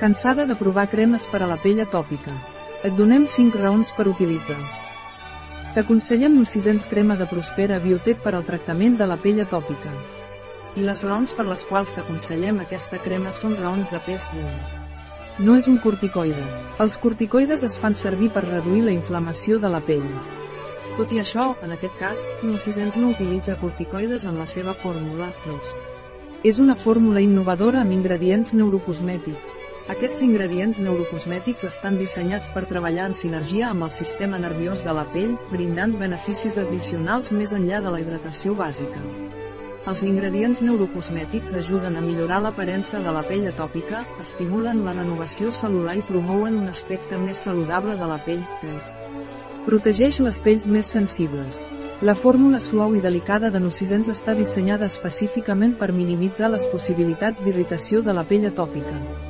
Cansada de provar cremes per a la pell atòpica? Et donem 5 raons per utilitzar. T'aconsellem Nocisens crema de Prospera Biotec per al tractament de la pell atòpica. I les raons per les quals t'aconsellem aquesta crema són raons de pes 1. No és un corticoide. Els corticoides es fan servir per reduir la inflamació de la pell. Tot i això, en aquest cas, Nocisens no utilitza corticoides en la seva fórmula, NOS. És una fórmula innovadora amb ingredients neurocosmètics. Aquests ingredients neurocosmètics estan dissenyats per treballar en sinergia amb el sistema nerviós de la pell, brindant beneficis addicionals més enllà de la hidratació bàsica. Els ingredients neurocosmètics ajuden a millorar l'aparença de la pell atòpica, estimulen la renovació cel·lular i promouen un aspecte més saludable de la pell, pels. Protegeix les pells més sensibles. La fórmula suau i delicada de Nocisens està dissenyada específicament per minimitzar les possibilitats d'irritació de la pell atòpica.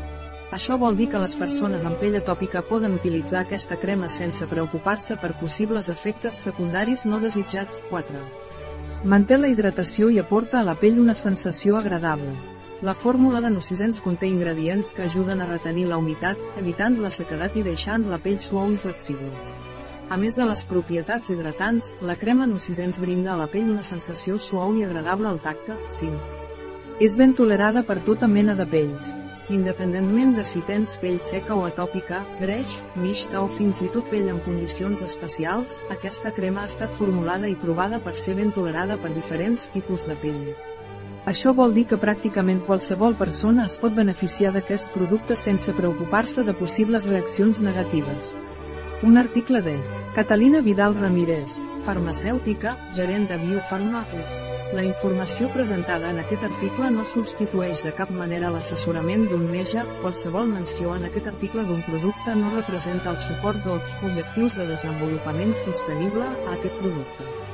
Això vol dir que les persones amb pell atòpica poden utilitzar aquesta crema sense preocupar-se per possibles efectes secundaris no desitjats. 4. Manté la hidratació i aporta a la pell una sensació agradable. La fórmula de Nocisens conté ingredients que ajuden a retenir la humitat, evitant la sequedat i deixant la pell suau i flexible. A més de les propietats hidratants, la crema Nocisens brinda a la pell una sensació suau i agradable al tacte. 5. És ben tolerada per tota mena de pells. Independentment de si tens pell seca o atòpica, greix, mixta o fins i tot pell en condicions especials, aquesta crema ha estat formulada i provada per ser ben tolerada per diferents tipus de pell. Això vol dir que pràcticament qualsevol persona es pot beneficiar d'aquest producte sense preocupar-se de possibles reaccions negatives. Un article de Catalina Vidal Ramírez, farmacèutica, gerent de Biofarmaques. La informació presentada en aquest article no substitueix de cap manera l'assessorament d'un metge, qualsevol menció en aquest article d'un producte no representa el suport dels objectius de desenvolupament sostenible a aquest producte.